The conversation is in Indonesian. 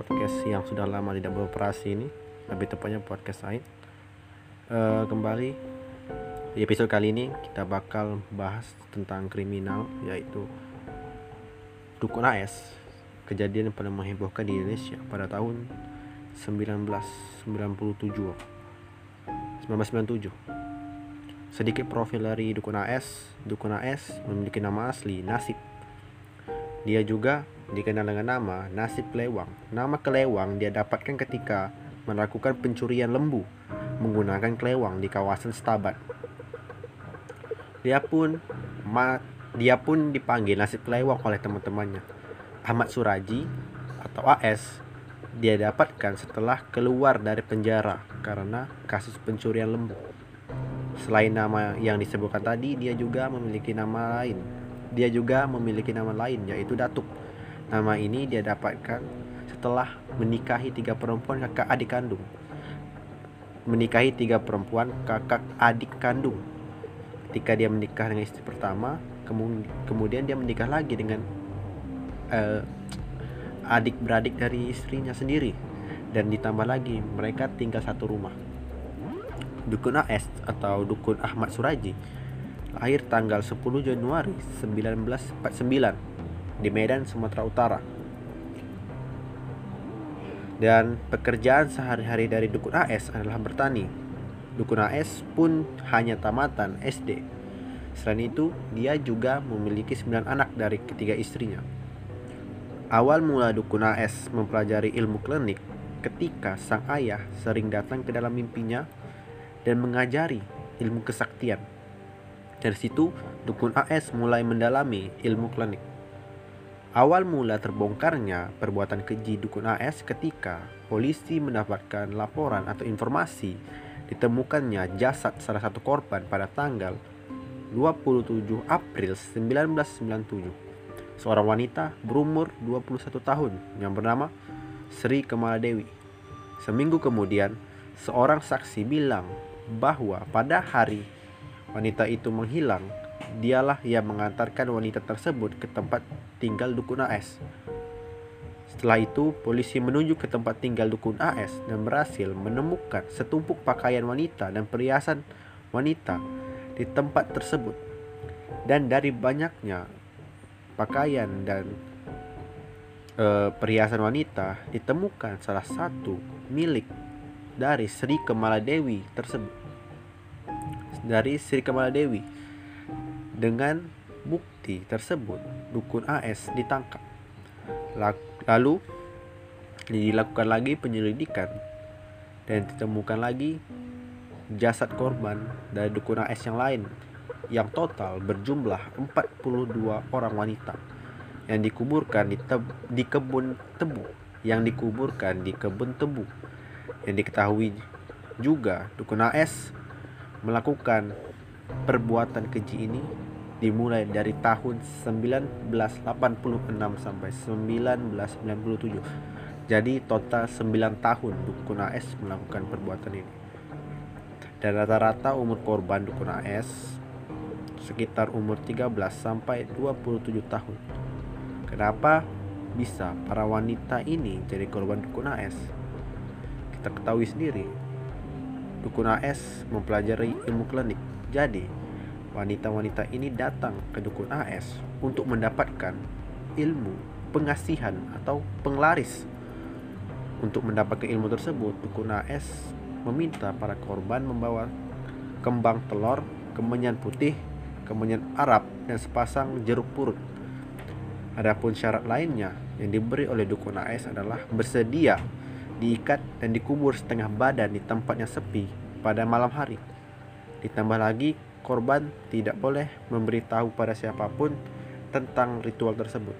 podcast yang sudah lama tidak beroperasi ini. Lebih tepatnya podcast Said uh, Kembali Di episode kali ini kita bakal bahas tentang kriminal Yaitu Dukun AS Kejadian yang paling menghebohkan di Indonesia pada tahun 1997 1997 Sedikit profil dari Dukun AS Dukun AS memiliki nama asli Nasib dia juga dikenal dengan nama nasib kelewang. Nama kelewang dia dapatkan ketika melakukan pencurian lembu menggunakan kelewang di kawasan Stabat. Dia pun dia pun dipanggil nasib kelewang oleh teman-temannya. Ahmad Suraji atau AS dia dapatkan setelah keluar dari penjara karena kasus pencurian lembu. Selain nama yang disebutkan tadi, dia juga memiliki nama lain dia juga memiliki nama lain yaitu Datuk. Nama ini dia dapatkan setelah menikahi tiga perempuan kakak adik kandung. Menikahi tiga perempuan kakak adik kandung. Ketika dia menikah dengan istri pertama, kemudian dia menikah lagi dengan uh, adik beradik dari istrinya sendiri dan ditambah lagi mereka tinggal satu rumah. Dukun AS atau Dukun Ahmad Suraji lahir tanggal 10 Januari 1949 di Medan, Sumatera Utara. Dan pekerjaan sehari-hari dari Dukun AS adalah bertani. Dukun AS pun hanya tamatan SD. Selain itu, dia juga memiliki 9 anak dari ketiga istrinya. Awal mula Dukun AS mempelajari ilmu klinik ketika sang ayah sering datang ke dalam mimpinya dan mengajari ilmu kesaktian dari situ, Dukun AS mulai mendalami ilmu klinik. Awal mula terbongkarnya perbuatan keji Dukun AS ketika polisi mendapatkan laporan atau informasi ditemukannya jasad salah satu korban pada tanggal 27 April 1997. Seorang wanita berumur 21 tahun yang bernama Sri Kemala Dewi. Seminggu kemudian, seorang saksi bilang bahwa pada hari wanita itu menghilang, dialah yang mengantarkan wanita tersebut ke tempat tinggal dukun AS. Setelah itu, polisi menuju ke tempat tinggal dukun AS dan berhasil menemukan setumpuk pakaian wanita dan perhiasan wanita di tempat tersebut. Dan dari banyaknya pakaian dan e, perhiasan wanita ditemukan salah satu milik dari Sri Kemala Dewi tersebut dari Sri Kamala Dewi. Dengan bukti tersebut, dukun AS ditangkap. Lalu dilakukan lagi penyelidikan dan ditemukan lagi jasad korban dari dukun AS yang lain yang total berjumlah 42 orang wanita yang dikuburkan di, di kebun tebu yang dikuburkan di kebun tebu yang diketahui juga dukun AS melakukan perbuatan keji ini dimulai dari tahun 1986 sampai 1997. Jadi total 9 tahun dukun AS melakukan perbuatan ini. Dan rata-rata umur korban dukun AS sekitar umur 13 sampai 27 tahun. Kenapa bisa para wanita ini jadi korban dukun AS? Kita ketahui sendiri Dukun AS mempelajari ilmu klinik. Jadi, wanita-wanita ini datang ke dukun AS untuk mendapatkan ilmu pengasihan atau penglaris. Untuk mendapatkan ilmu tersebut, dukun AS meminta para korban membawa kembang telur, kemenyan putih, kemenyan Arab, dan sepasang jeruk purut. Adapun syarat lainnya yang diberi oleh dukun AS adalah bersedia diikat dan dikubur setengah badan di tempatnya sepi pada malam hari. Ditambah lagi, korban tidak boleh memberitahu pada siapa pun tentang ritual tersebut.